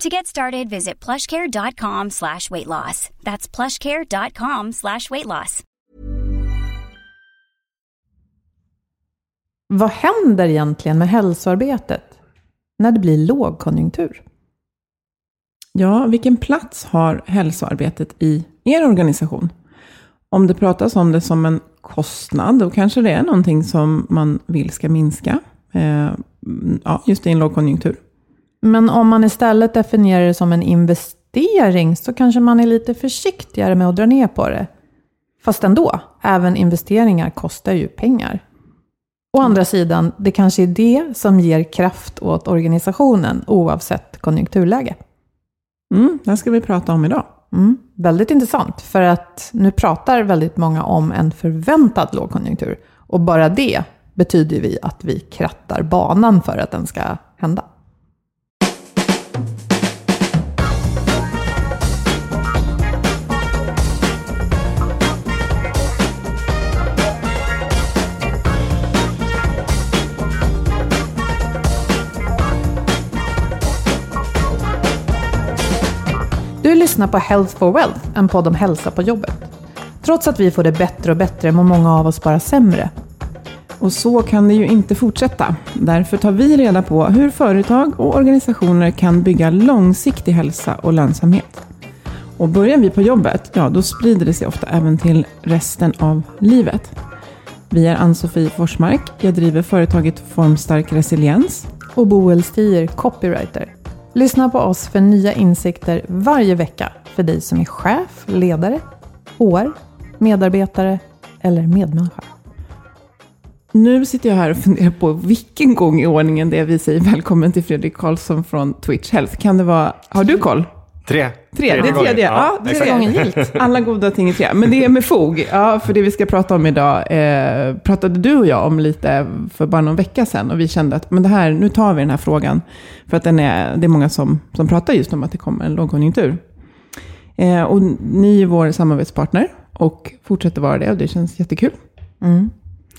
To get started, visit plushcare.com slash weight loss. That's plushcare.com slash weight loss. Vad händer egentligen med hälsoarbetet när det blir lågkonjunktur? Ja, vilken plats har hälsoarbetet i er organisation? Om det pratas om det som en kostnad, då kanske det är någonting som man vill ska minska. Eh, ja, just i en lågkonjunktur. Men om man istället definierar det som en investering så kanske man är lite försiktigare med att dra ner på det. Fast ändå, även investeringar kostar ju pengar. Å andra sidan, det kanske är det som ger kraft åt organisationen oavsett konjunkturläge. Mm, det ska vi prata om idag. Mm, väldigt intressant, för att nu pratar väldigt många om en förväntad lågkonjunktur. Och bara det betyder vi att vi krattar banan för att den ska hända. Du lyssnar på Health for Wealth, en podd om hälsa på jobbet. Trots att vi får det bättre och bättre mår många av oss bara sämre. Och så kan det ju inte fortsätta. Därför tar vi reda på hur företag och organisationer kan bygga långsiktig hälsa och lönsamhet. Och börjar vi på jobbet, ja då sprider det sig ofta även till resten av livet. Vi är Ann-Sofie Forsmark. Jag driver företaget Formstark Resiliens. Och Boel Stier, copywriter. Lyssna på oss för nya insikter varje vecka för dig som är chef, ledare, HR, medarbetare eller medmänniska. Nu sitter jag här och funderar på vilken gång i ordningen det är vi säger välkommen till Fredrik Karlsson från Twitch Health. Kan det vara, har du koll? Tre. Tre, det är gången. tredje. Ja, exakt. tredje gången gillt. Alla goda ting är tre. Men det är med fog. Ja, för det vi ska prata om idag eh, pratade du och jag om lite för bara någon vecka sedan. Och vi kände att men det här, nu tar vi den här frågan. För att den är, det är många som, som pratar just om att det kommer en lågkonjunktur. Eh, och ni är vår samarbetspartner och fortsätter vara det. Och det känns jättekul.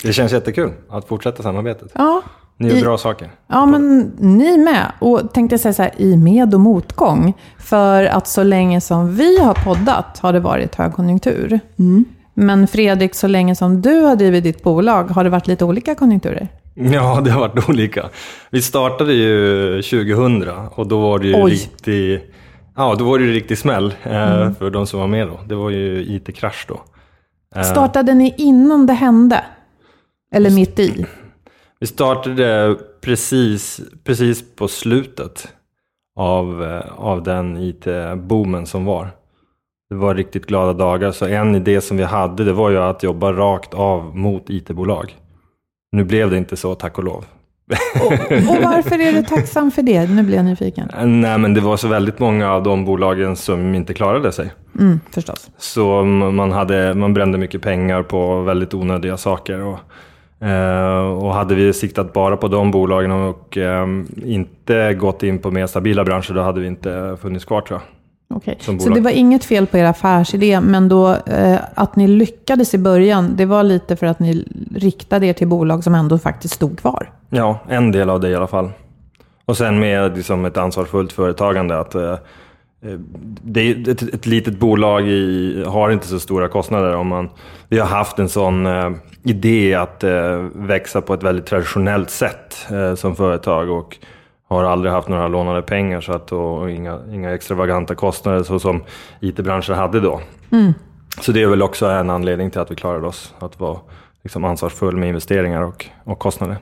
Det känns jättekul att fortsätta samarbetet. Ja, Ni gör I- bra saker. Ja, men ni med. Och tänkte jag säga så här, i med och motgång. För att så länge som vi har poddat har det varit högkonjunktur. Men Fredrik, så länge som du har drivit ditt bolag har det varit lite olika konjunkturer. Ja, det har varit olika. Vi startade ju 2000 och då var det ju Oj. riktig, ja, då var det ju riktig smäll eh, för de som var med då. Det var ju IT-krasch då. Eh, Startade ni innan det hände? Eller mitt i? Vi startade precis, precis på slutet av, eh, av den IT-boomen som var. Det var riktigt glada dagar, så en idé som vi hade det var ju att jobba rakt av mot IT-bolag. Nu blev det inte så, tack och lov. Och varför är du tacksam för det? Nu blir jag nyfiken. Nej, men det var så väldigt många av de bolagen som inte klarade sig. Mm, förstås. Så man, hade, man brände mycket pengar på väldigt onödiga saker. Och, eh, och hade vi siktat bara på de bolagen och eh, inte gått in på mer stabila branscher, då hade vi inte funnits kvar tror jag. Okej. Så det var inget fel på er affärsidé, men då eh, att ni lyckades i början, det var lite för att ni riktade er till bolag som ändå faktiskt stod kvar? Ja, en del av det i alla fall. Och sen med liksom ett ansvarsfullt företagande. att eh, eh, det är ett, ett litet bolag i, har inte så stora kostnader. Om man, vi har haft en sån eh, idé att eh, växa på ett väldigt traditionellt sätt eh, som företag och har aldrig haft några lånade pengar så att, och inga, inga extravaganta kostnader så som IT-branschen hade då. Så det är väl också en anledning till att vi klarade oss. Att vara liksom ansvarsfull med investeringar och, och kostnader.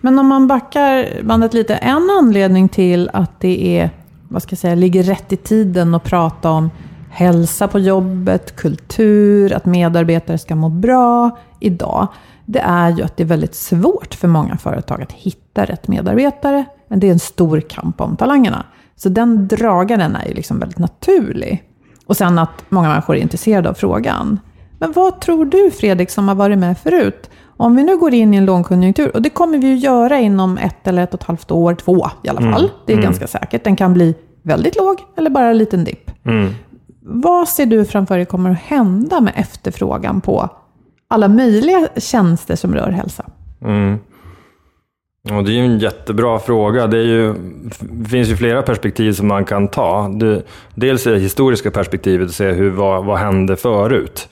Men om man backar bandet lite, en anledning till att det är, vad ska jag säga, ligger rätt i tiden att prata om hälsa på jobbet, kultur, att medarbetare ska må bra idag, det är ju att det är väldigt svårt för många företag att hitta rätt medarbetare. Men det är en stor kamp om talangerna. Så den dragaren är ju liksom väldigt naturlig. Och sen att många människor är intresserade av frågan. Men vad tror du Fredrik som har varit med förut? Om vi nu går in i en lågkonjunktur, och det kommer vi ju göra inom ett eller ett och ett halvt år, två i alla fall. Det är ganska säkert. Den kan bli väldigt låg eller bara en liten dipp. Vad ser du framför dig kommer att hända med efterfrågan på alla möjliga tjänster som rör hälsa? Mm. Och det är ju en jättebra fråga. Det, ju, det finns ju flera perspektiv som man kan ta. Det, dels är det historiska perspektivet att se hur, vad, vad hände förut.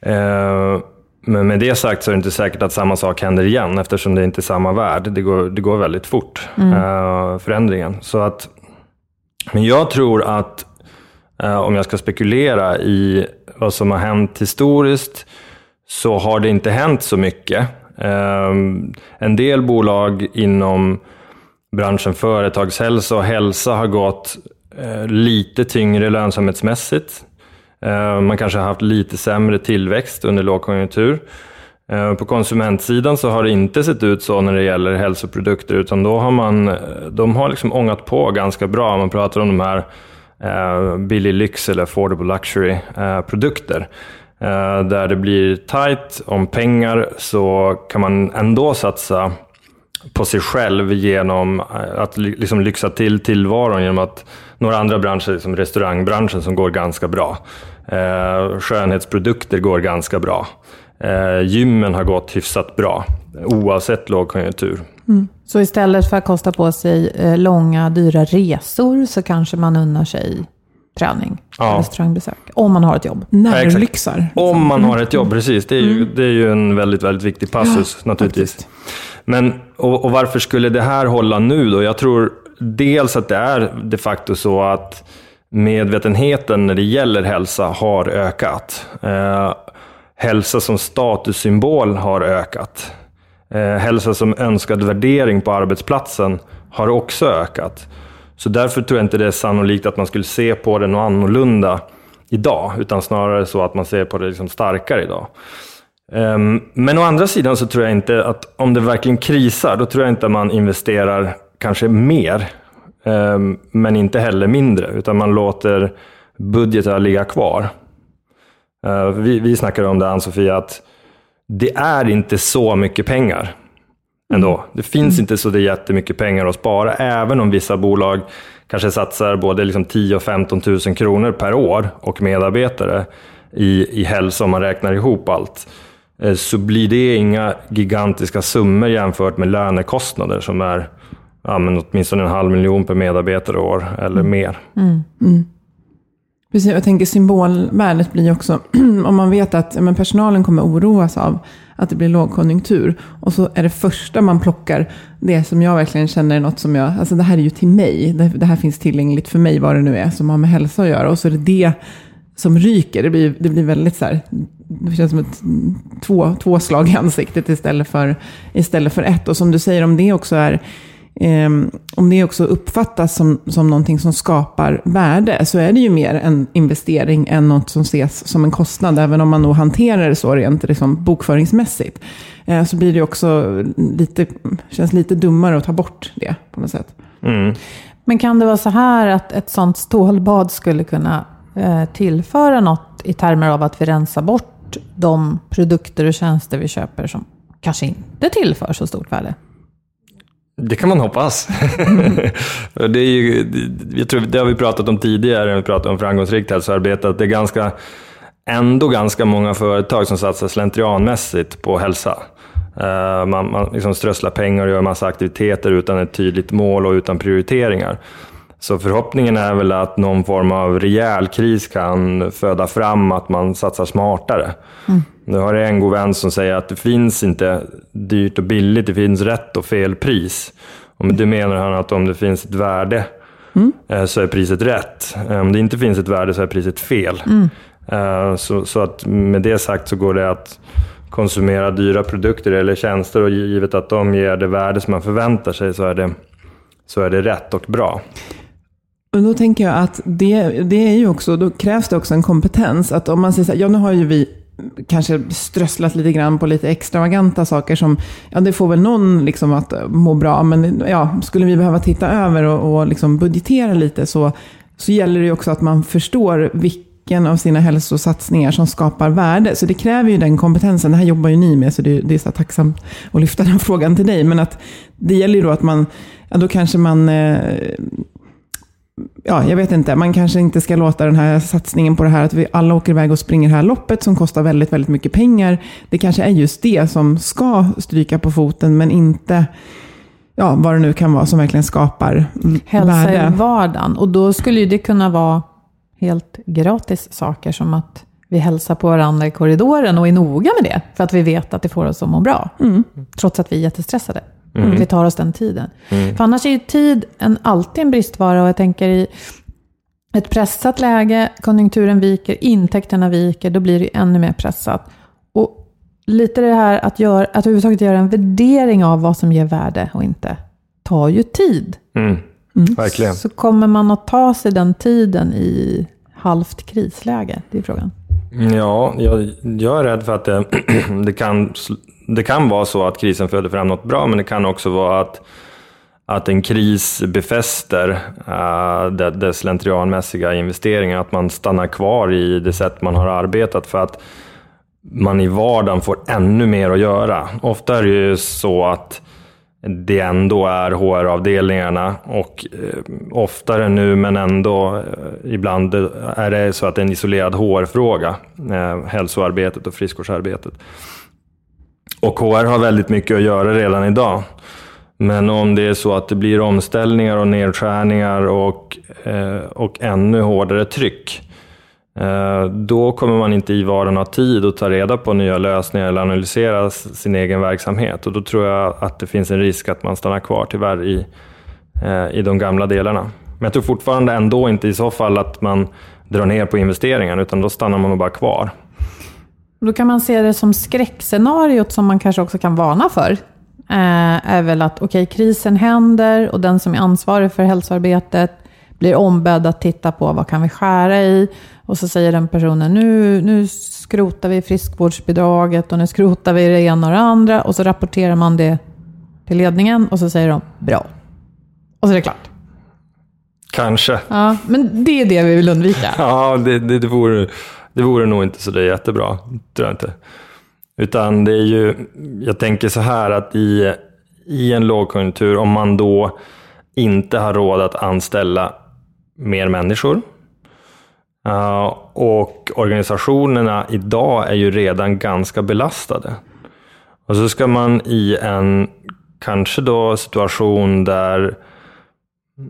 Eh, men med det sagt så är det inte säkert att samma sak händer igen eftersom det inte är samma värld. Det går, det går väldigt fort, eh, förändringen. Så att, men jag tror att eh, om jag ska spekulera i vad som har hänt historiskt så har det inte hänt så mycket. Um, en del bolag inom branschen företagshälsa och hälsa har gått uh, lite tyngre lönsamhetsmässigt. Eh, man kanske har haft lite sämre tillväxt under lågkonjunktur. Eh, på konsumentsidan så har det inte sett ut så när det gäller hälsoprodukter, utan då har man, eh, de har liksom ångat på ganska bra. Man pratar om de här billig lyx eller affordable-luxury produkter. Där det blir tight om pengar så kan man ändå satsa på sig själv genom att liksom lyxa till tillvaron genom att några andra branscher, som restaurangbranschen som går ganska bra. Eh, skönhetsprodukter går ganska bra. Eh, gymmen har gått hyfsat bra oavsett lågkonjunktur. Så istället för att kosta på sig eh, långa, dyra resor så kanske man unnar sig träning, Ja. restaurangbesök, om man har ett jobb. Närlyxar. Om man har ett jobb, precis. Det är ju, det är ju en väldigt, väldigt viktig passus naturligtvis. faktiskt. Men, och, och varför skulle det här hålla nu då? Jag tror dels att det är de facto så att medvetenheten när det gäller hälsa har ökat. Eh, hälsa som statussymbol har ökat. Eh, hälsa som önskad värdering på arbetsplatsen har också ökat. Så därför tror jag inte det är sannolikt att man skulle se på det något annorlunda idag, utan snarare så att man ser på det liksom starkare idag. Ehm, men å andra sidan så tror jag inte att om det verkligen krisar, då tror jag inte att man investerar kanske mer, ehm, men inte heller mindre, utan man låter budgetar ligga kvar. Eh, Vi, vi snackade om det, Ann-Sofia, att det är inte så mycket pengar ändå. Det finns inte så det jättemycket pengar att spara, även om vissa bolag kanske satsar både liksom 10 och 15 000 kronor per år och medarbetare i, i hälsa om man räknar ihop allt. Eh, Så blir det inga gigantiska summor jämfört med lönekostnader som är ja, men åtminstone en halv miljon per medarbetare år eller mer. Precis, jag tänker symbolvärdet blir också, om man vet att ja, men personalen kommer oroas av att det blir lågkonjunktur. Och så är det första man plockar det som jag verkligen känner är något som jag, alltså det här är ju till mig. Det, det här finns tillgängligt för mig, vad det nu är, som har med hälsa att göra. Och så är det det som ryker. Det blir, det blir väldigt så här, det känns som ett två, två slag i ansiktet istället för, istället för ett. Och som du säger, om det också är om det också uppfattas som, som någonting som skapar värde så är det ju mer en investering än något som ses som en kostnad. Även om man nog hanterar det så rent liksom, bokföringsmässigt. Eh, så blir det också lite, känns lite dummare att ta bort det på något sätt. Mm. Men kan det vara så här att ett sånt stålbad skulle kunna eh, tillföra något i termer av att vi rensar bort de produkter och tjänster vi köper som kanske inte tillför så stort värde? Det kan man hoppas. det, är ju, jag tror, det har vi pratat om tidigare, när vi pratade om framgångsrikt hälsoarbete, att det är ganska, ändå ganska många företag som satsar slentrianmässigt på hälsa. Uh, man man liksom strösslar pengar och gör massa aktiviteter utan ett tydligt mål och utan prioriteringar. Så förhoppningen är väl att någon form av rejäl kris kan föda fram att man satsar smartare. Mm. Nu har jag en god vän som säger att det finns inte dyrt och billigt, det finns rätt och fel pris. Och med det menar han att om det finns ett värde mm. Eh, så är priset rätt. Eh, om det inte finns ett värde så är priset fel. Mm. Eh, så, så, att med det sagt så går det att konsumera dyra produkter eller tjänster och givet att de ger det värde som man förväntar sig så är det, så är det rätt och bra. Och då tänker jag att det, det är ju också, då krävs det också en kompetens. Att om man säger så här, ja nu har ju vi kanske strösslat lite grann på lite extravaganta saker som, ja det får väl någon liksom att må bra, men ja, skulle vi behöva titta över och, och liksom budgetera lite så, så gäller det ju också att man förstår vilken av sina hälsosatsningar som skapar värde. Så det kräver ju den kompetensen. Det här jobbar ju ni med, så det, det är så tacksamt att lyfta den frågan till dig. Men att det gäller ju då att man, ja då kanske man eh, ja, jag vet inte, man kanske inte ska låta den här satsningen på det här att vi alla åker iväg och springer det här loppet som kostar väldigt, väldigt mycket pengar. Det kanske är just det som ska stryka på foten, men inte ja, vad det nu kan vara som verkligen skapar Hälsa värde. i vardagen. Och då skulle ju det kunna vara helt gratis saker som att vi hälsar på varandra i korridoren och är noga med det. För att vi vet att det får oss att må bra. Mm. Trots att vi är jättestressade. Mm. Vi tar oss den tiden. Mm. För annars är ju tid en, alltid en bristvara och jag tänker i ett pressat läge, konjunkturen viker, intäkterna viker, då blir det ännu mer pressat. Och lite det här att, gör, att överhuvudtaget göra en värdering av vad som ger värde och inte, tar ju tid. Mm. Mm. Verkligen. Så kommer man att ta sig den tiden i halvt krisläge? Det är frågan. Ja, jag, jag är rädd för att det, det kan det kan vara så att krisen föder fram något bra, men det kan också vara att, att en kris befäster uh, det, det slentrianmässiga investeringen, att man stannar kvar i det sätt man har arbetat för att man i vardagen får ännu mer att göra. Ofta är det ju så att det ändå är HR-avdelningarna och eh, oftare nu men ändå eh, ibland är det så att det är en isolerad HR-fråga, eh, hälsoarbetet och friskvårdsarbetet. Och HR har väldigt mycket att göra redan idag. Men om det är så att det blir omställningar och nedskärningar och, eh, och ännu hårdare tryck, eh, Eh, då kommer man inte i vardagen ha tid att ta reda på nya lösningar eller analysera sin egen verksamhet. Och då tror jag att det finns en risk att man stannar kvar tyvärr i, eh, i de gamla delarna. Men jag tror fortfarande ändå inte i så fall att man drar ner på investeringen, utan då stannar man nog bara kvar. Då kan man se det som skräckscenariot som man kanske också kan varna för. Eh, är väl att okej, okay, krisen händer och den som är ansvarig för hälsoarbetet blir ombedd att titta på vad kan vi skära i. Och så säger den personen nu, nu skrotar vi friskvårdsbidraget och nu skrotar vi det ena och det andra. Och så rapporterar man det till ledningen och så säger de bra. Och så är det klart. Kanske. Ja, men det är det vi vill undvika. Ja, det, det, det vore det vore nog inte så det jättebra, tror jag inte. Utan det är ju, jag tänker så här att i, i en lågkonjunktur, om man då inte har råd att anställa mer människor, Uh, och organisationerna idag är ju redan ganska belastade. Och så ska man i en, kanske då situation där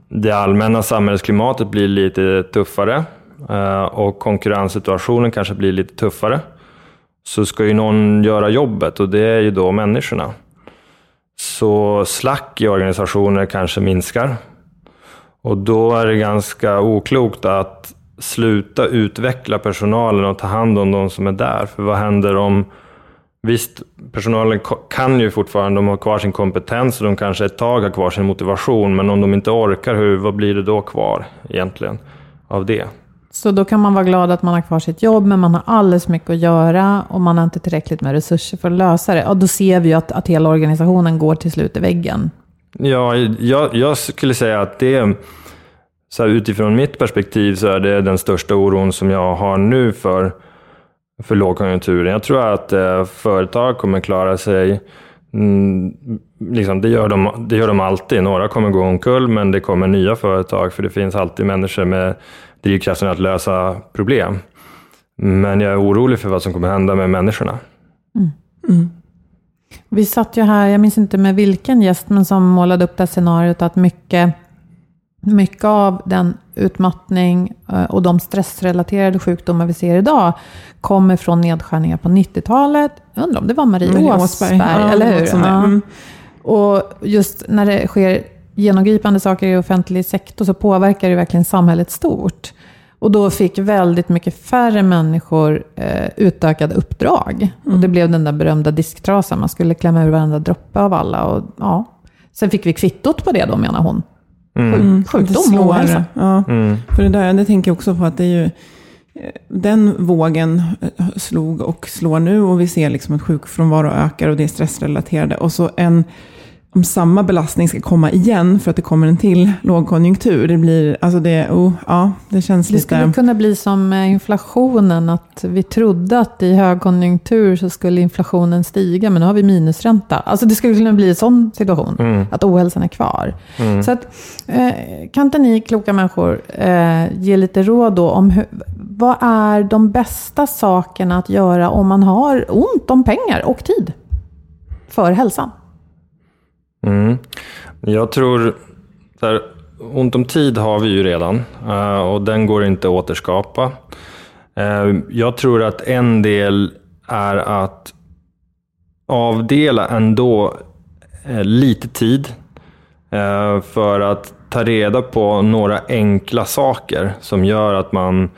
det allmänna samhällsklimatet blir lite tuffare. Eh, och konkurrenssituationen kanske blir lite tuffare, så ska ju någon göra jobbet och det är ju då människorna. Så slack i organisationer kanske minskar. Och då är det ganska oklokt att sluta utveckla personalen och ta hand om de som är där. För vad händer om Visst, personalen kan ju fortfarande, de har kvar sin kompetens och de kanske ett tag har kvar sin motivation, men om de inte orkar, hur, vad blir det då kvar egentligen av det? Så då kan man vara glad att man har kvar sitt jobb, men man har alldeles mycket att göra och man har inte tillräckligt med resurser för att lösa det. Och då ser vi ju att, att hela organisationen går till slut i väggen. Ja, jag, jag skulle säga att det, så här, utifrån mitt perspektiv, så är det den största oron som jag har nu för, för lågkonjunkturen. Jag tror att eh, företag kommer klara sig mm, liksom, det, gör de, det gör de alltid. Några kommer gå omkull, men det kommer nya företag, för det finns alltid människor med drivkraften att lösa problem. Men jag är orolig för vad som kommer hända med människorna. Vi satt ju här, jag minns inte med vilken gäst, men som målade upp det scenariot att mycket, mycket av den utmattning eh, och de stressrelaterade sjukdomar vi ser idag kommer från nedskärningar på 90-talet. Jag undrar om det var Marie, Marie Åsberg, Åsberg. Ja, eller hur? Ja. Mm. Och just när det sker genomgripande saker i offentlig sektor så påverkar det verkligen samhället stort. Och då fick väldigt mycket färre människor eh, utökade uppdrag. Och det blev den där berömda disktrasan, man skulle klämma ur varenda droppe av alla. Och, ja. Sen fick vi kvittot på det då, menar hon. Mm. Sjukdom Det och ohälsa. Ja. För det där, det tänker jag också på att det är ju, eh, den vågen eh, slog och slår nu och vi ser liksom att sjukfrånvaro ökar och det är stressrelaterade. Och så en, om samma belastning ska komma igen för att det kommer en till lågkonjunktur. Det blir, alltså det, oh, ja, det känns Det lite... skulle kunna bli som med inflationen, att vi trodde att i högkonjunktur så skulle inflationen stiga, men nu har vi minusränta. Alltså det skulle kunna bli en sån situation, att ohälsan är kvar. Så att, eh, kan inte ni kloka människor eh, ge lite råd då om hur, vad är de bästa sakerna att göra om man har ont om pengar och tid för hälsan? Mm. Jag tror, här, ont om tid har vi ju redan eh, och den går inte att återskapa. Eh, jag tror att en del är att avdela ändå eh, lite tid för att ta reda på några enkla saker som gör att man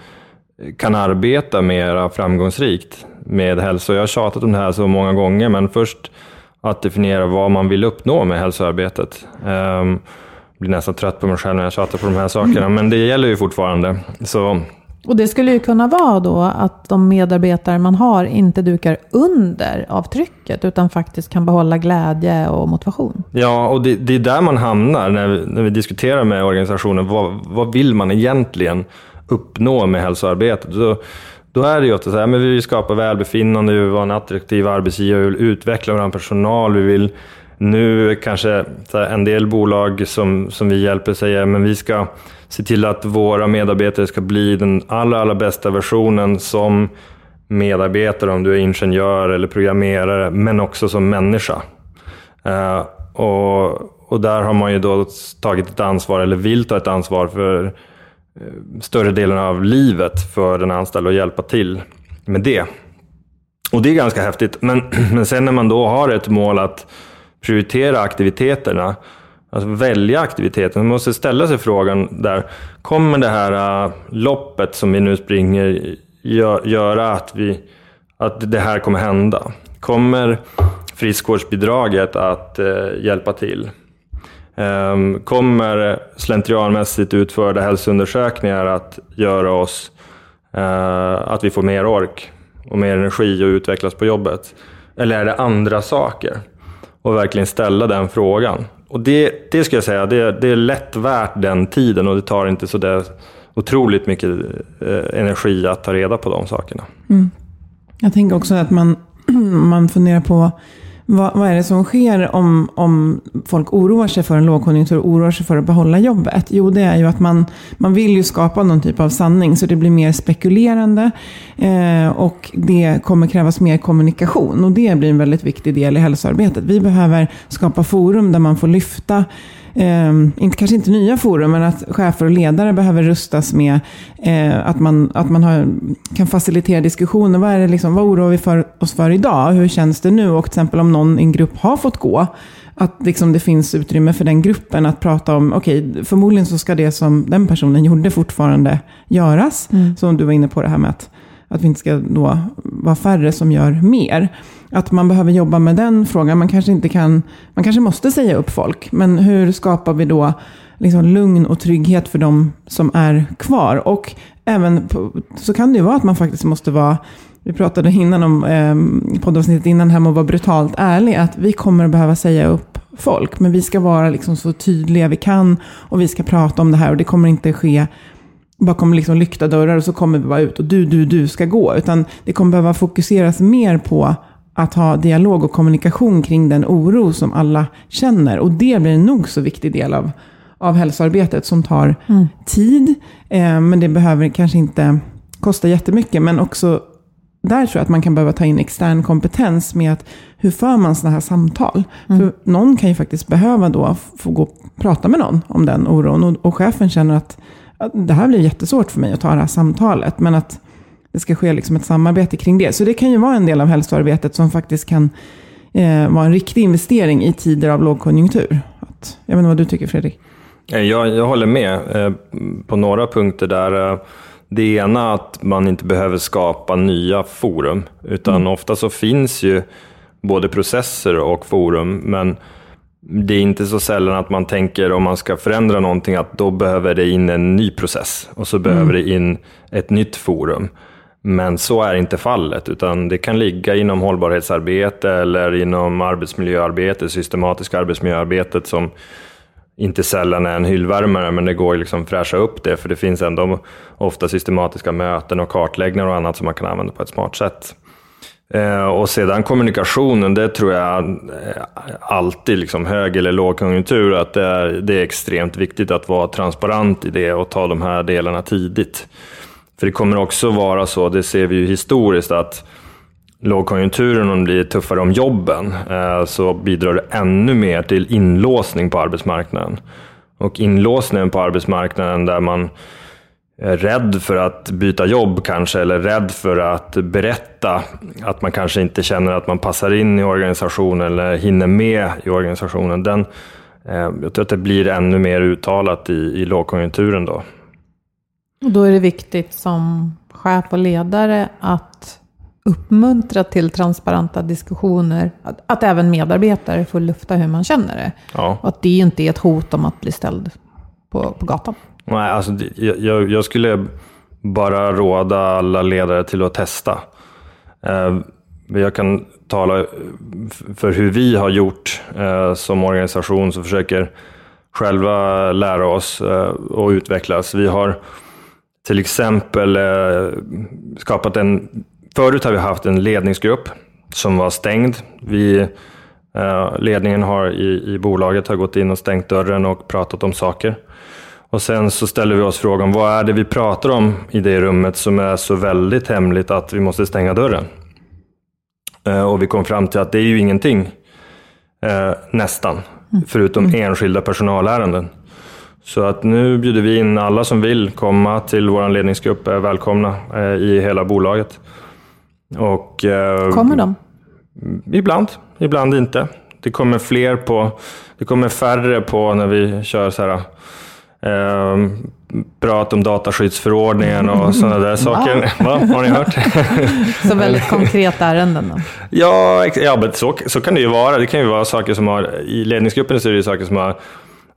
kan arbeta mer framgångsrikt med hälsa. Jag har tjatat om det här så många gånger, men först att definiera vad man vill uppnå med hälsoarbetet. Um, blir nästan trött på mig själv när jag tjatar på de här sakerna, men det gäller ju fortfarande. Så Och det skulle ju kunna vara då att de medarbetare man har inte dukar under av trycket, utan faktiskt kan behålla glädje och motivation. Ja, och det, det är där man hamnar när vi, när vi diskuterar med organisationen. Vad, vad vill man egentligen uppnå med hälsoarbetet? Så, då är det ju ofta så här, men vi vill skapa välbefinnande, vi vill vara en attraktiv arbetsgivare, vi vill utveckla vår personal, vi vill nu kanske så här, en del bolag som, som vi hjälper säger, men vi ska se till att våra medarbetare ska bli den allra, allra bästa versionen som medarbetare, om du är ingenjör eller programmerare, men också som människa. Uh, och, och där har man ju då tagit ett ansvar, eller vill ta ett ansvar för Eh, större delen av livet för den anställda och hjälpa till med det. Och det är ganska häftigt. Men, men sen när man då har ett mål att prioritera aktiviteterna, alltså välja aktiviteten, man måste ställa sig frågan där, kommer det här uh, loppet som vi nu springer gö- göra att, vi, att det här kommer hända? Kommer friskvårdsbidraget att uh, hjälpa till? Ehm, kommer slentrianmässigt utförda hälsoundersökningar att göra oss eh, att vi får mer ork och mer energi och utvecklas på jobbet? Eller är det andra saker? Och verkligen ställa den frågan. Och det, det ska jag säga, det, det är lätt värt den tiden och det tar inte så där otroligt mycket eh, energi att ta reda på de sakerna. Mm. Jag tänker också att man, man funderar på vad, vad är det som sker om, om folk oroar sig för en lågkonjunktur och oroar sig för att behålla jobbet? Jo, det är ju att man, man vill ju skapa någon typ av sanning så det blir mer spekulerande eh, och det kommer krävas mer kommunikation och det blir en väldigt viktig del i hälsoarbetet. Vi behöver skapa forum där man får lyfta Eh, inte, kanske inte nya forum, men att chefer och ledare behöver rustas med eh, att man, att man har, kan facilitera diskussioner. Vad, är det liksom, vad oroar vi för, oss för idag? Hur känns det nu? Och till exempel om någon i en grupp har fått gå, att liksom det finns utrymme för den gruppen att prata om, okej, förmodligen så ska det som den personen gjorde fortfarande göras. Som du var inne på det här med att, att vi inte ska då vara färre som gör mer. Att man behöver jobba med den frågan. Man kanske inte kan, man kanske måste säga upp folk. Men hur skapar vi då liksom lugn och trygghet för de som är kvar? Och även på, så kan det ju vara att man faktiskt måste vara vi pratade innan om eh, poddavsnittet innan här med att vara brutalt ärlig. Att vi kommer att behöva säga upp folk. Men vi ska vara liksom så tydliga vi kan. Och vi ska prata om det här. Och det kommer inte ske bakom liksom lyckta dörrar och så kommer vi bara ut och du, du, du ska gå. Utan det kommer behöva fokuseras mer på att ha dialog och kommunikation kring den oro som alla känner. Och det blir en nog så viktig del av, av hälsoarbetet som tar tid. Eh, men det behöver kanske inte kosta jättemycket. Men också där tror jag att man kan behöva ta in extern kompetens med att hur för man sådana här samtal? För någon kan ju faktiskt behöva då få gå och prata med någon om den oron. Och, och chefen känner att, att det här blir jättesvårt för mig att ta det här samtalet. Men att det ska ske liksom ett samarbete kring det. Så det kan ju vara en del av hälsoarbetet som faktiskt kan eh, vara en riktig investering i tider av lågkonjunktur. Att, jag vet inte vad du tycker Fredrik? Eh, Jag, jag håller med eh, på några punkter där. eh, Det ena att man inte behöver skapa nya forum, utan ofta så finns ju både processer och forum, men det är inte så sällan att man tänker om man ska förändra någonting att då behöver det in en ny process och så behöver det in ett nytt forum. Men så är inte fallet, utan det kan ligga inom hållbarhetsarbete eller inom arbetsmiljöarbete, systematiska arbetsmiljöarbetet som inte sällan är en hyllvärmare, men det går ju liksom fräscha upp det, för det finns ändå ofta systematiska möten och kartläggningar och annat som man kan använda på ett smart sätt. Eh, och sedan kommunikationen, det tror jag alltid, liksom hög eller lågkonjunktur, att det är, det är extremt viktigt att vara transparent i det och ta de här delarna tidigt. För det kommer också vara så, det ser vi ju historiskt, att lågkonjunkturen, om det blir tuffare om jobben, eh, så bidrar det ännu mer till inlåsning på arbetsmarknaden. Och inlåsningen på arbetsmarknaden där man är rädd för att byta jobb kanske, eller rädd för att berätta att man kanske inte känner att man passar in i organisationen eller hinner med i organisationen. Den, eh, jag tror att det blir ännu mer uttalat i, i lågkonjunkturen då. Och då är det viktigt som chef och ledare att uppmuntra till transparenta diskussioner. Att, att även medarbetare får lufta hur man känner det. Ja. Och att det inte är ett hot om att bli ställd på, på gatan. Nej, alltså, jag, jag skulle bara råda alla ledare till att testa. Eh, Jag kan tala för hur vi har gjort eh, som organisation som försöker själva lära oss eh, och utvecklas. Vi har till exempel eh, skapat en... Förut har vi haft en ledningsgrupp som var stängd. Vi, eh, ledningen har i, i bolaget har gått in och stängt dörren och pratat om saker. Och sen så ställer vi oss frågan, vad är det vi pratar om i det rummet som är så väldigt hemligt att vi måste stänga dörren? Eh, Och vi kom fram till att det är ju ingenting, nästan, förutom enskilda personalärenden. Så att nu bjuder vi in alla som vill komma till vår ledningsgrupp, är välkomna eh, i hela bolaget. Och, eh, Kommer de? Ibland, ibland inte. Det kommer fler på, det kommer färre på när vi kör så här, eh, prat om dataskyddsförordningen och sådana där saker. Va? Har ni hört? Så väldigt konkreta ärenden då. ja, ja men så, så kan det ju vara. Det kan ju vara saker som har, i ledningsgruppen så är det ju saker som har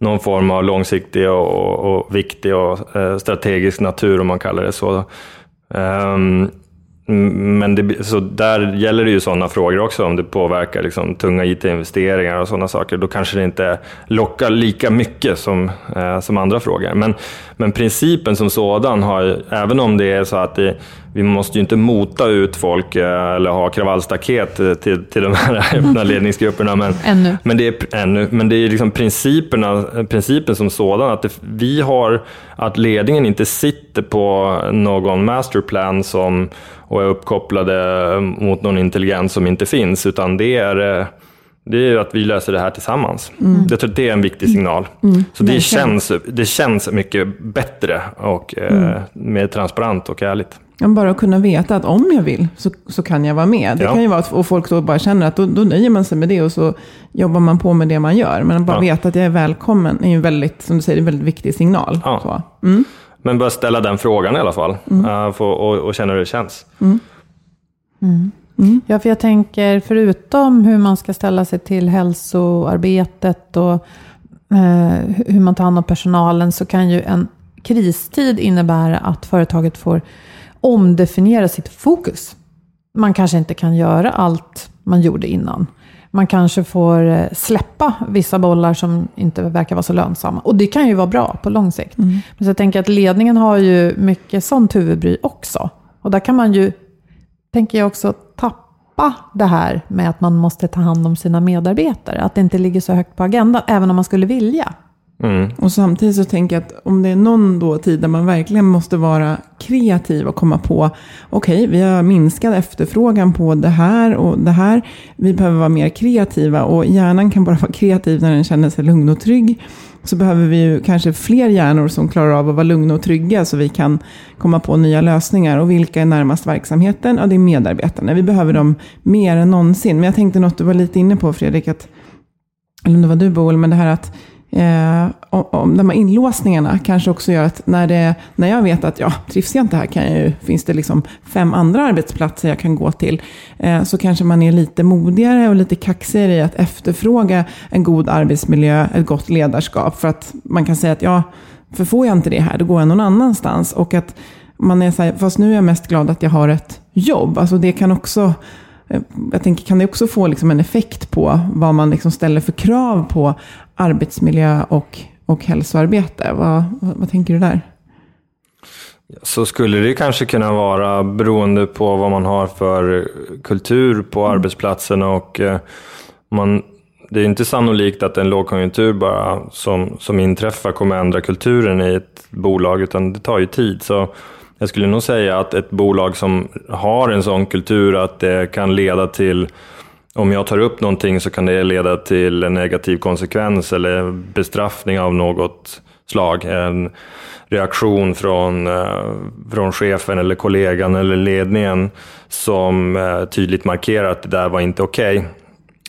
någon form av långsiktig och, och, och viktig och eh, strategisk natur om man kallar det så. Um, men det, så där gäller det ju sådana frågor också, om det påverkar liksom, tunga IT-investeringar och sådana saker. Då kanske det inte lockar lika mycket som, eh, som andra frågor. Men, men principen som sådan har, även om det är så att det, vi måste ju inte mota ut folk eh, eller ha kravallstaket eh, till, till de här öppna ledningsgrupperna. Men, Ännu. men det är, ännu, men det är liksom principerna, principen som sådan, att det, vi har, att ledningen inte sitter på någon masterplan som, och är uppkopplade mot någon intelligens som inte finns, utan det är, eh, det är att vi löser det här tillsammans. Jag tror att det är en viktig signal. Så det känns, det känns mycket bättre och eh, mer transparent och ärligt. Bara att kunna veta att om jag vill så, så kan jag vara med. Det Ja. kan ju vara att och folk då bara känner att då, då nöjer man sig med det och så jobbar man på med det man gör. Men att bara Ja. veta att jag är välkommen är ju en väldigt, som du säger, en väldigt viktig signal. Ja. Så. Mm. Men bara ställa den frågan i alla fall, eh, få- och, och känna hur det känns. Ja, för jag tänker förutom hur man ska ställa sig till hälsoarbetet och eh, hur man tar hand om personalen så kan ju en kristid innebära att företaget får omdefiniera sitt fokus. Man kanske inte kan göra allt man gjorde innan. Man kanske får eh, släppa vissa bollar som inte verkar vara så lönsamma. Och det kan ju vara bra på lång sikt. Men så jag tänker att ledningen har ju mycket sånt huvudbry också. Och där kan man ju, tänker jag också, tappa det här med att man måste ta hand om sina medarbetare. Att det inte ligger så högt på agendan, även om man skulle vilja. Mm. Och samtidigt så tänker jag att om det är någon då tid där man verkligen måste vara kreativ och komma på, okej, okay, vi har minskad efterfrågan på det här och det här. Vi behöver vara mer kreativa och hjärnan kan bara vara kreativ när den känner sig lugn och trygg. Så behöver vi ju kanske fler hjärnor som klarar av att vara lugna och trygga så vi kan komma på nya lösningar. Och vilka är närmast verksamheten? Ja, det är medarbetarna. Vi behöver dem mer än någonsin. Men jag tänkte något du var lite inne på Fredrik, att, eller om det var du Boel, men det här att Eh, om de här inlåsningarna kanske också gör att när, det, när jag vet att ja, trivs jag inte här kan jag ju, finns det liksom fem andra arbetsplatser jag kan gå till. Eh, så kanske man är lite modigare och lite kaxigare i att efterfråga en god arbetsmiljö, ett gott ledarskap. För att man kan säga att ja, för får jag inte det här, då går jag någon annanstans. Och att man är så här, fast nu är jag mest glad att jag har ett jobb. Alltså det kan också eh, jag tänker, kan det också få liksom en effekt på vad man liksom ställer för krav på arbetsmiljö och, och hälsoarbete. Vad, vad, vad tänker du där? Så skulle det kanske kunna vara beroende på vad man har för kultur på mm. arbetsplatsen och eh, man, det är inte sannolikt att en lågkonjunktur bara som, som inträffar kommer ändra kulturen i ett bolag utan det tar ju tid. Så jag skulle nog säga att ett bolag som har en sån kultur att det kan leda till om jag tar upp någonting så kan det leda till en negativ konsekvens eller bestraffning av något slag. En reaktion från, eh, från chefen eller kollegan eller ledningen som eh, tydligt markerar att det där var inte okej. Okay.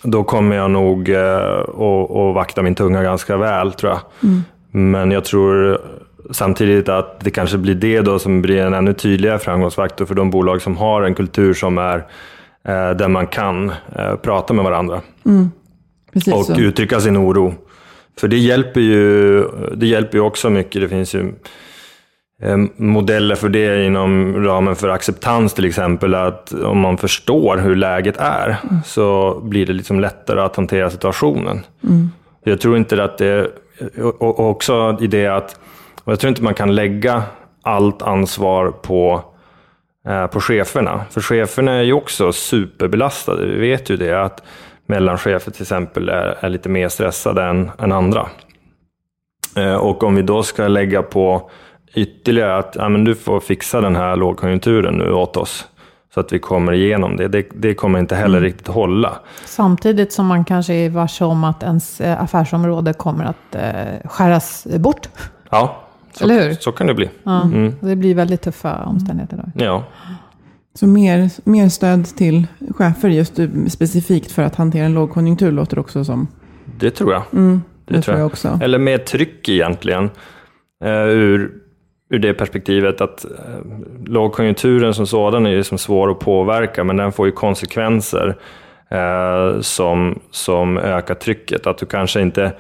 Då kommer jag nog eh, att vakta min tunga ganska väl tror jag. Mm. Men jag tror samtidigt att det kanske blir det då som blir en ännu tydligare framgångsfaktor för de bolag som har en kultur som är eh, där man kan eh, prata med varandra. Mm. och så. uttrycka sin oro. För det hjälper ju, det hjälper ju också mycket. Det finns ju eh, modeller för det inom ramen för acceptans till exempel. Att om man förstår hur läget är mm. så blir det liksom lättare att hantera situationen. Mm. Jag tror inte att det, och också i det att, jag tror inte man kan lägga allt ansvar på Eh, på cheferna. För cheferna är ju också superbelastade. Vi vet ju det, att mellanchefer till exempel är, är lite mer stressade än, än andra. Eh, och om vi då ska lägga på ytterligare att ja, men du får fixa den här lågkonjunkturen nu åt oss så att vi kommer igenom det. Det, det kommer inte heller mm. riktigt hålla. Samtidigt som man kanske är varse om att ens eh, affärsområde kommer att eh, skäras bort. Ja, så, Eller hur? Så kan det bli. Ja, mm. Det blir väldigt tuffa omständigheter då. Ja. Så mer, mer stöd till chefer just specifikt för att hantera en lågkonjunktur låter också som. Det tror jag. Mm, det, det, tror jag. också. Eller mer tryck egentligen. Uh, ur, ur det perspektivet att uh, lågkonjunkturen som sådan är liksom svår att påverka, men den får ju konsekvenser uh, som, som ökar trycket. Att du kanske inte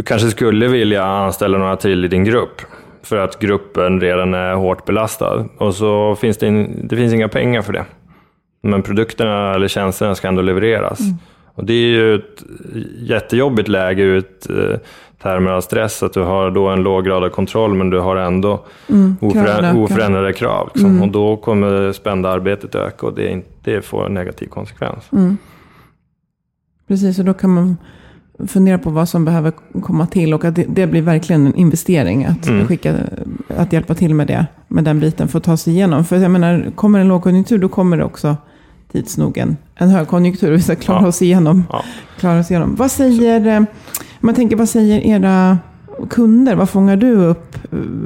du kanske skulle vilja anställa några till i din grupp för att gruppen redan är hårt belastad och så finns det, in, det finns inga pengar för det. Men produkterna eller tjänsterna ska ändå levereras. Mm. Och det är ju ett jättejobbigt läge ur ett eh, termer av stress, att du har då en låg grad av kontroll men du har ändå mm, oföränd oförändrade krav. Liksom. Mm. Och då kommer spända arbetet öka och det, det får en negativ konsekvens. Mm. Precis, och då kan man fundera på vad som behöver komma till och att det, det blir verkligen en investering att, mm. skicka, att hjälpa till med det, med den biten för att ta sig igenom. För jag menar, kommer en lågkonjunktur då kommer det också tids nog en, en högkonjunktur. Vi ska klara, ja. oss igenom, ja. klara oss igenom. Vad säger, eh, man tänker, vad säger era kunder? Vad fångar du upp?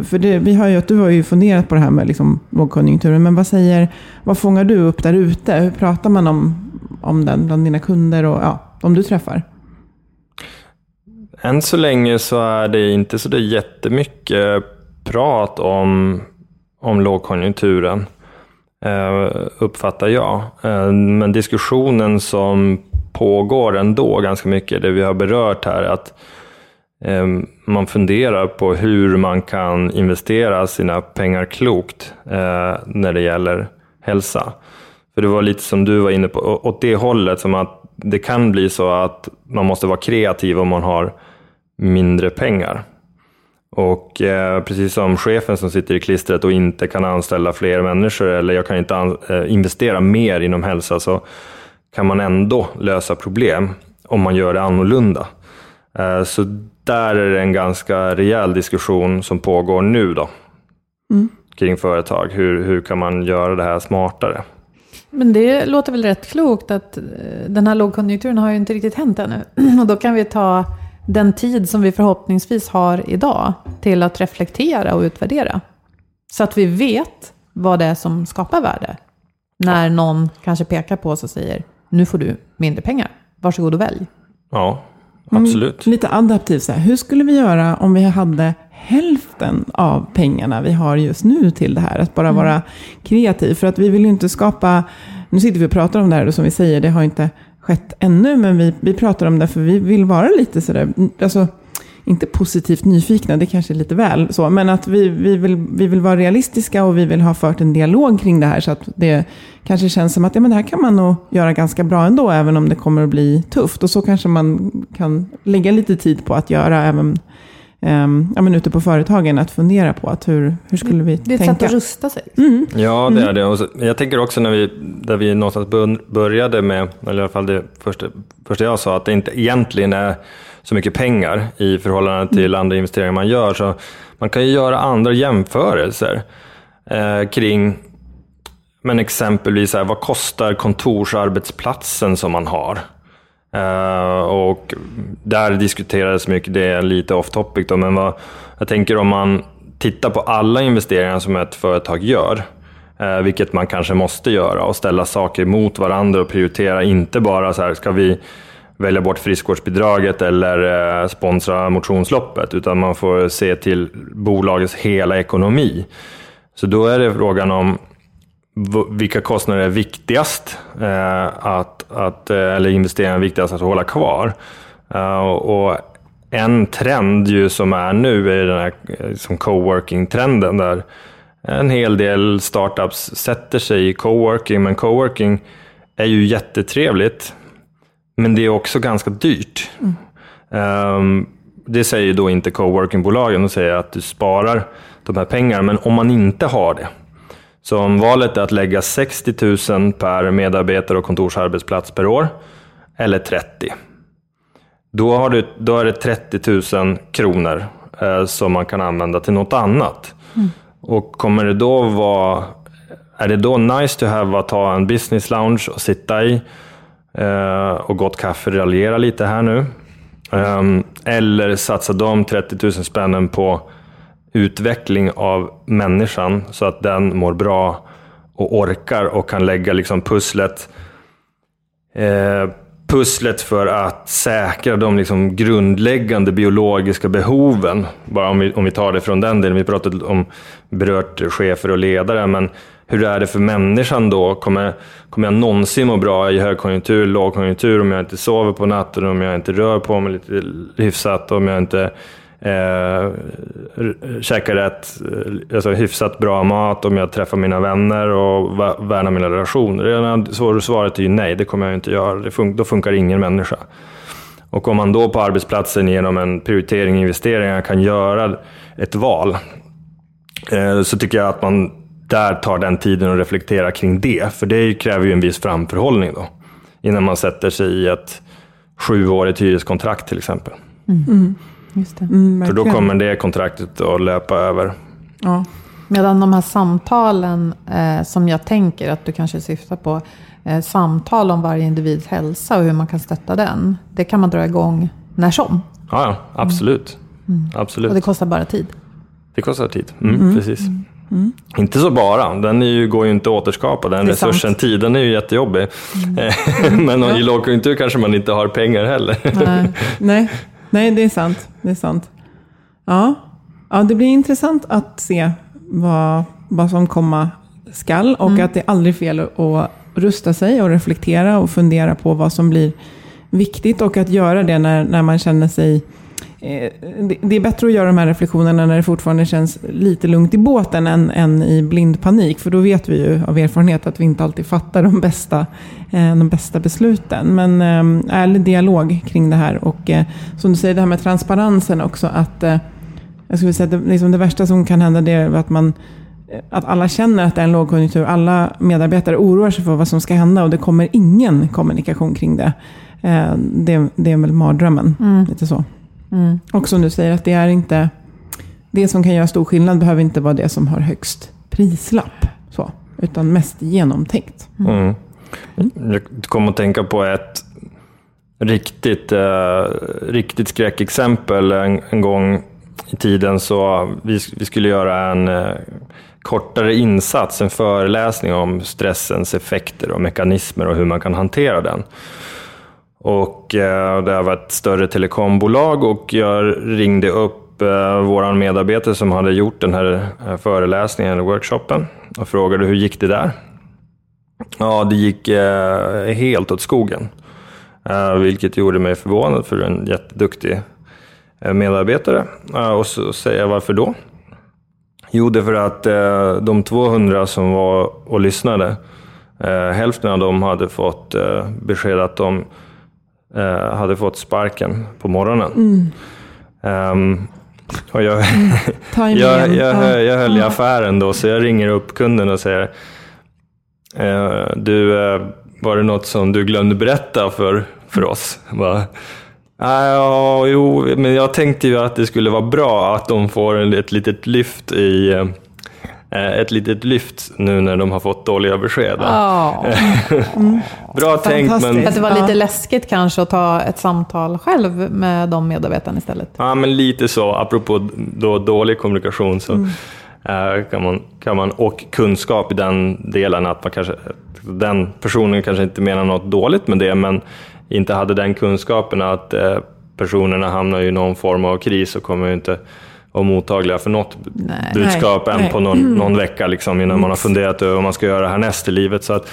För det, vi har ju, du har ju funderat på det här med liksom lågkonjunkturen, men vad, säger, vad fångar du upp där ute? Hur pratar man om, om den bland dina kunder och ja, de du träffar? Än så länge så är det inte så det jättemycket prat om, om lågkonjunkturen, eh, uppfattar jag. Eh, men diskussionen som pågår ändå ganska mycket, det vi har berört här, att eh, man funderar på hur man kan investera sina pengar klokt när det gäller hälsa. För det var lite som du var inne på, åt det hållet, som att det kan bli så att man måste vara kreativ om man har mindre pengar. Och eh, precis som chefen som sitter i klistret och inte kan anställa fler människor eller jag kan inte eh, investera mer inom hälsa så kan man ändå lösa problem om man gör det annorlunda. Eh, så där är det en ganska rejäl diskussion som pågår nu då, Mm. kring företag. Hur, hur kan man göra det här smartare? Men det låter väl rätt klokt att eh, den här lågkonjunkturen har ju inte riktigt hänt ännu. Och då kan vi ta den tid som vi förhoppningsvis har idag till att reflektera och utvärdera. Så att vi vet vad det är som skapar värde. När någon kanske pekar på oss och säger, nu får du mindre pengar. Varsågod och välj. Ja, Mm, absolut. Lite adaptivt så här. Hur skulle vi göra om vi hade hälften av pengarna vi har just nu till det här? Att bara vara kreativ. För att vi vill ju inte skapa... Nu sitter vi och pratar om det här och som vi säger, det har inte skett ännu. Men vi, vi pratar om det för vi vill vara lite sådär... Alltså, inte positivt nyfikna, det kanske är lite väl så. Men att vi, vi, vill, vi vill vara realistiska och vi vill ha fört en dialog kring det här. Så att det kanske känns som att ja, men det här kan man nog göra ganska bra ändå. Även om det kommer att bli tufft. Och så kanske man kan lägga lite tid på att göra även ehm, ja, men ute på företagen. Att fundera på att hur, hur skulle vi Det är ett tänka. sätt att rusta sig. Ja, det är det. Och så, jag tänker också när vi, där vi någonstans bör- började med, eller i alla fall det första, första jag sa, att det inte egentligen är så mycket pengar i förhållande till andra investeringar man gör. Så man kan ju göra andra jämförelser eh, kring, men exempelvis så här, vad kostar kontorsarbetsplatsen som man har? Eh, och där diskuterades mycket, det är lite off topic då, men vad, jag tänker om man tittar på alla investeringar som ett företag gör, eh, vilket man kanske måste göra och ställa saker mot varandra och prioritera, inte bara så här, ska vi välja bort friskvårdsbidraget eller eh, sponsra motionsloppet, utan man får se till bolagets hela ekonomi. Så då är det frågan om vilka kostnader är viktigast eh, att, att, eh, eller investeringar är viktigast att hålla kvar. Eh, och en trend ju som är nu är den här eh, som coworking-trenden där en hel del startups sätter sig i coworking, men coworking är ju jättetrevligt. Men det är också ganska dyrt. Ehm, det säger ju då inte coworkingbolagen, de säger att du sparar de här pengarna. Men om man inte har det, så om valet är att lägga 60 000 per medarbetare och kontorsarbetsplats per år, eller 30, då, har du, då är det 30 000 kronor eh, som man kan använda till något annat. Och kommer det då vara, är det då nice to have att ta en business lounge och sitta i eh, och gott kaffe, raljera lite här nu? Ehm, eller satsa de 30 000 spännen på utveckling av människan så att den mår bra och orkar och kan lägga liksom pusslet eh, pusslet för att säkra de liksom grundläggande biologiska behoven. Bara om vi, om vi tar det från den delen. Vi pratat om berört chefer och ledare, men hur är det för människan då? Kommer, kommer jag någonsin må bra i högkonjunktur, lågkonjunktur, om jag inte sover på natten, om jag inte rör på mig lite hyfsat, om jag inte eh, käkar rätt, eh, alltså hyfsat bra mat, om jag träffar mina vänner och värnar mina relationer. Så svaret är ju nej, det kommer jag inte göra. Det fun- då funkar ingen människa. Och om man då på arbetsplatsen genom en prioritering, investeringar kan göra ett val, eh, så tycker jag att man där tar den tiden och reflekterar kring det. För det kräver ju en viss framförhållning då. Innan man sätter sig i ett sjuårigt hyreskontrakt till exempel. Mm. Mm. Just det. Mm, För då kommer det kontraktet att löpa över. Ja. Medan de här samtalen eh, som jag tänker att du kanske syftar på, eh, samtal om varje individs hälsa och hur man kan stötta den, det kan man dra igång när som. Ja, ja absolut. absolut. Och det kostar bara tid. Det kostar tid. Mm, Precis. Inte så bara. Den är ju, går ju inte att återskapa. Den Det är resursen, sant. tiden är ju jättejobbig. Men i lågkonjunktur kanske man inte har pengar heller. Nej. Nej, nej, det är sant. Det är sant. Ja, ja det blir intressant att se vad, vad som komma skall och att det är aldrig fel att rusta sig och reflektera och fundera på vad som blir viktigt och att göra det när, när man känner sig det- det är bättre att göra de här reflektionerna när det fortfarande känns lite lugnt i båten än, än i blind panik. För då vet vi ju av erfarenhet att vi inte alltid fattar de bästa, eh, de bästa besluten. Men eh, ärlig dialog kring det här. Och eh, som du säger, det här med transparensen också. att eh, jag skulle säga det, liksom det värsta som kan hända det är att man att alla känner att det är en lågkonjunktur. Alla medarbetare oroar sig för vad som ska hända och det kommer ingen kommunikation kring det. Eh, det, det är väl mardrömmen. Mm. Lite så. Och som du säger, att det är inte... Det som kan göra stor skillnad behöver inte vara det som har högst prislapp. Så, utan mest genomtänkt. Mm. Jag kom att tänka på ett riktigt, eh, riktigt skräckexempel en, en gång i tiden. Så vi, vi skulle göra en eh, kortare insats, en föreläsning om stressens effekter och mekanismer och hur man kan hantera den. Och eh, det var ett större telekombolag och jag ringde upp eh, vår medarbetare som hade gjort den här eh, föreläsningen eller workshopen och frågade hur gick det där? Ja, det gick eh, helt åt skogen. Eh, vilket gjorde mig förvånad för en jätteduktig eh, medarbetare. Eh, och så säger jag varför då? Jo, det är för att eh, de 200 som var och lyssnade, eh, hälften av dem hade fått eh, besked att de eh, hade fått sparken på morgonen. Ehm, och jag, Timingen. jag, jag, Ja. jag höll i affären då, så jag ringer upp kunden och säger eh, Du, eh, var det något som du glömde berätta för, för oss? Bara, "Ah, ja, jo, men jag tänkte ju att det skulle vara bra att de får ett litet lyft i eh, ett litet lyft nu när de har fått dåliga besked. Ja, Bra tänkt, men Fantastiskt. att det var lite Ja. läskigt kanske att ta ett samtal själv med de medarbetarna istället. Ja, men lite så. Apropå då dålig kommunikation så eh, kan, man, kan man, och kunskap i den delen att man kanske, den personen kanske inte menar något dåligt med det, men inte hade den kunskapen att eh, personerna hamnar i någon form av kris och kommer ju inte vara mottagliga för något Nej. budskap än Nej. på någon, någon vecka liksom, innan man har funderat över vad man ska göra härnäst i livet. Så att,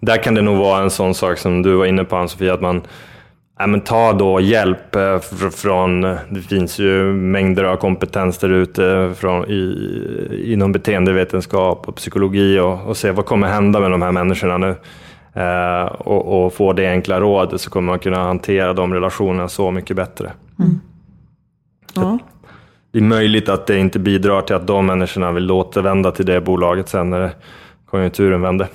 Där kan det nog vara en sån sak som du var inne på Ann-Sofie, att man Ja, men ta då hjälp eh, fr- från, det finns ju mängder av kompetens där ute från, i, inom beteendevetenskap och psykologi och, och se vad kommer hända med de här människorna nu. Eh, och, och få det enkla rådet så kommer man kunna hantera de relationerna så mycket bättre. Ja. Det är möjligt att det inte bidrar till att de människorna vill återvända till det bolaget sen när konjunkturen vänder.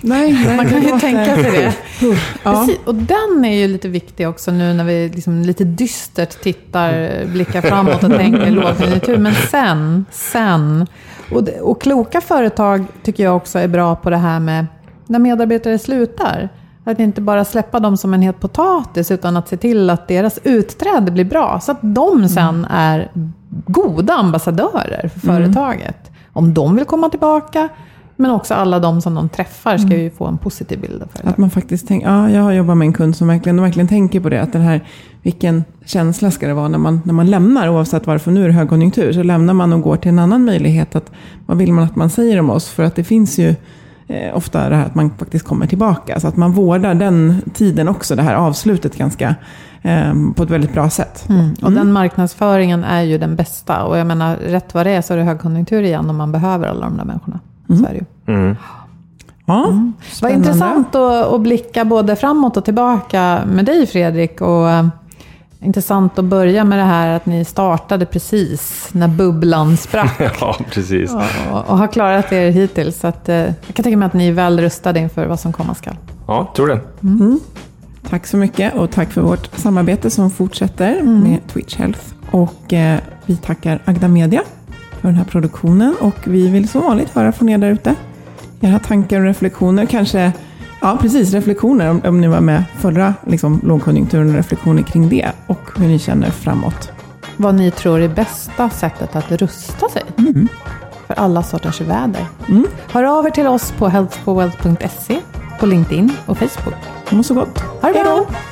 Nej, nej, Man kan ju tänka sig det. Ja. Precis, och den är ju lite viktig också nu när vi liksom lite dystert tittar, blickar framåt och tänker lågkonjunktur. Men sen, sen. Och, och kloka företag tycker jag också är bra på det här med när medarbetare slutar. Att inte bara släppa dem som en het potatis utan att se till att deras utträde blir bra. Så att de sen är goda ambassadörer för företaget. Om de vill komma tillbaka. Men också alla de som de träffar ska ju få en positiv bild av företaget. Att man faktiskt tänker, ja, jag har jobbat med en kund som verkligen, verkligen tänker på det. Att den här, vilken känsla ska det vara när man, när man lämnar, oavsett varför nu är det högkonjunktur, så lämnar man och går till en annan möjlighet. Att, vad vill man att man säger om oss? För att det finns ju eh, ofta det här att man faktiskt kommer tillbaka. Så att man vårdar den tiden också, det här avslutet ganska, på ett väldigt bra sätt. Och den marknadsföringen är ju den bästa. Och jag menar, rätt vad det är så är det högkonjunktur igen och man behöver alla de där människorna. Så är det ju. Mm. Ja, Vad spännande. intressant att, att blicka både framåt och tillbaka med dig Fredrik. Och eh, intressant att börja med det här att ni startade precis när bubblan sprack. Ja, precis. och, och har klarat er hittills. Så att, eh, jag kan tänka mig att ni är väl rustade inför vad som komma skall. Ja, tror det. Tack så mycket och tack för vårt samarbete som fortsätter med Twitch Health. Och eh, vi tackar Agda Media för den här produktionen och vi vill som vanligt höra från er där ute. Era tankar och reflektioner, kanske, ja precis reflektioner om, om ni var med förra liksom, lågkonjunkturen och reflektioner kring det och hur ni känner framåt. Vad ni tror är bästa sättet att rusta sig för alla sorters väder. Hör av er till oss på healthforwealth.se, på LinkedIn och Facebook. Må så gott. Ha det bra!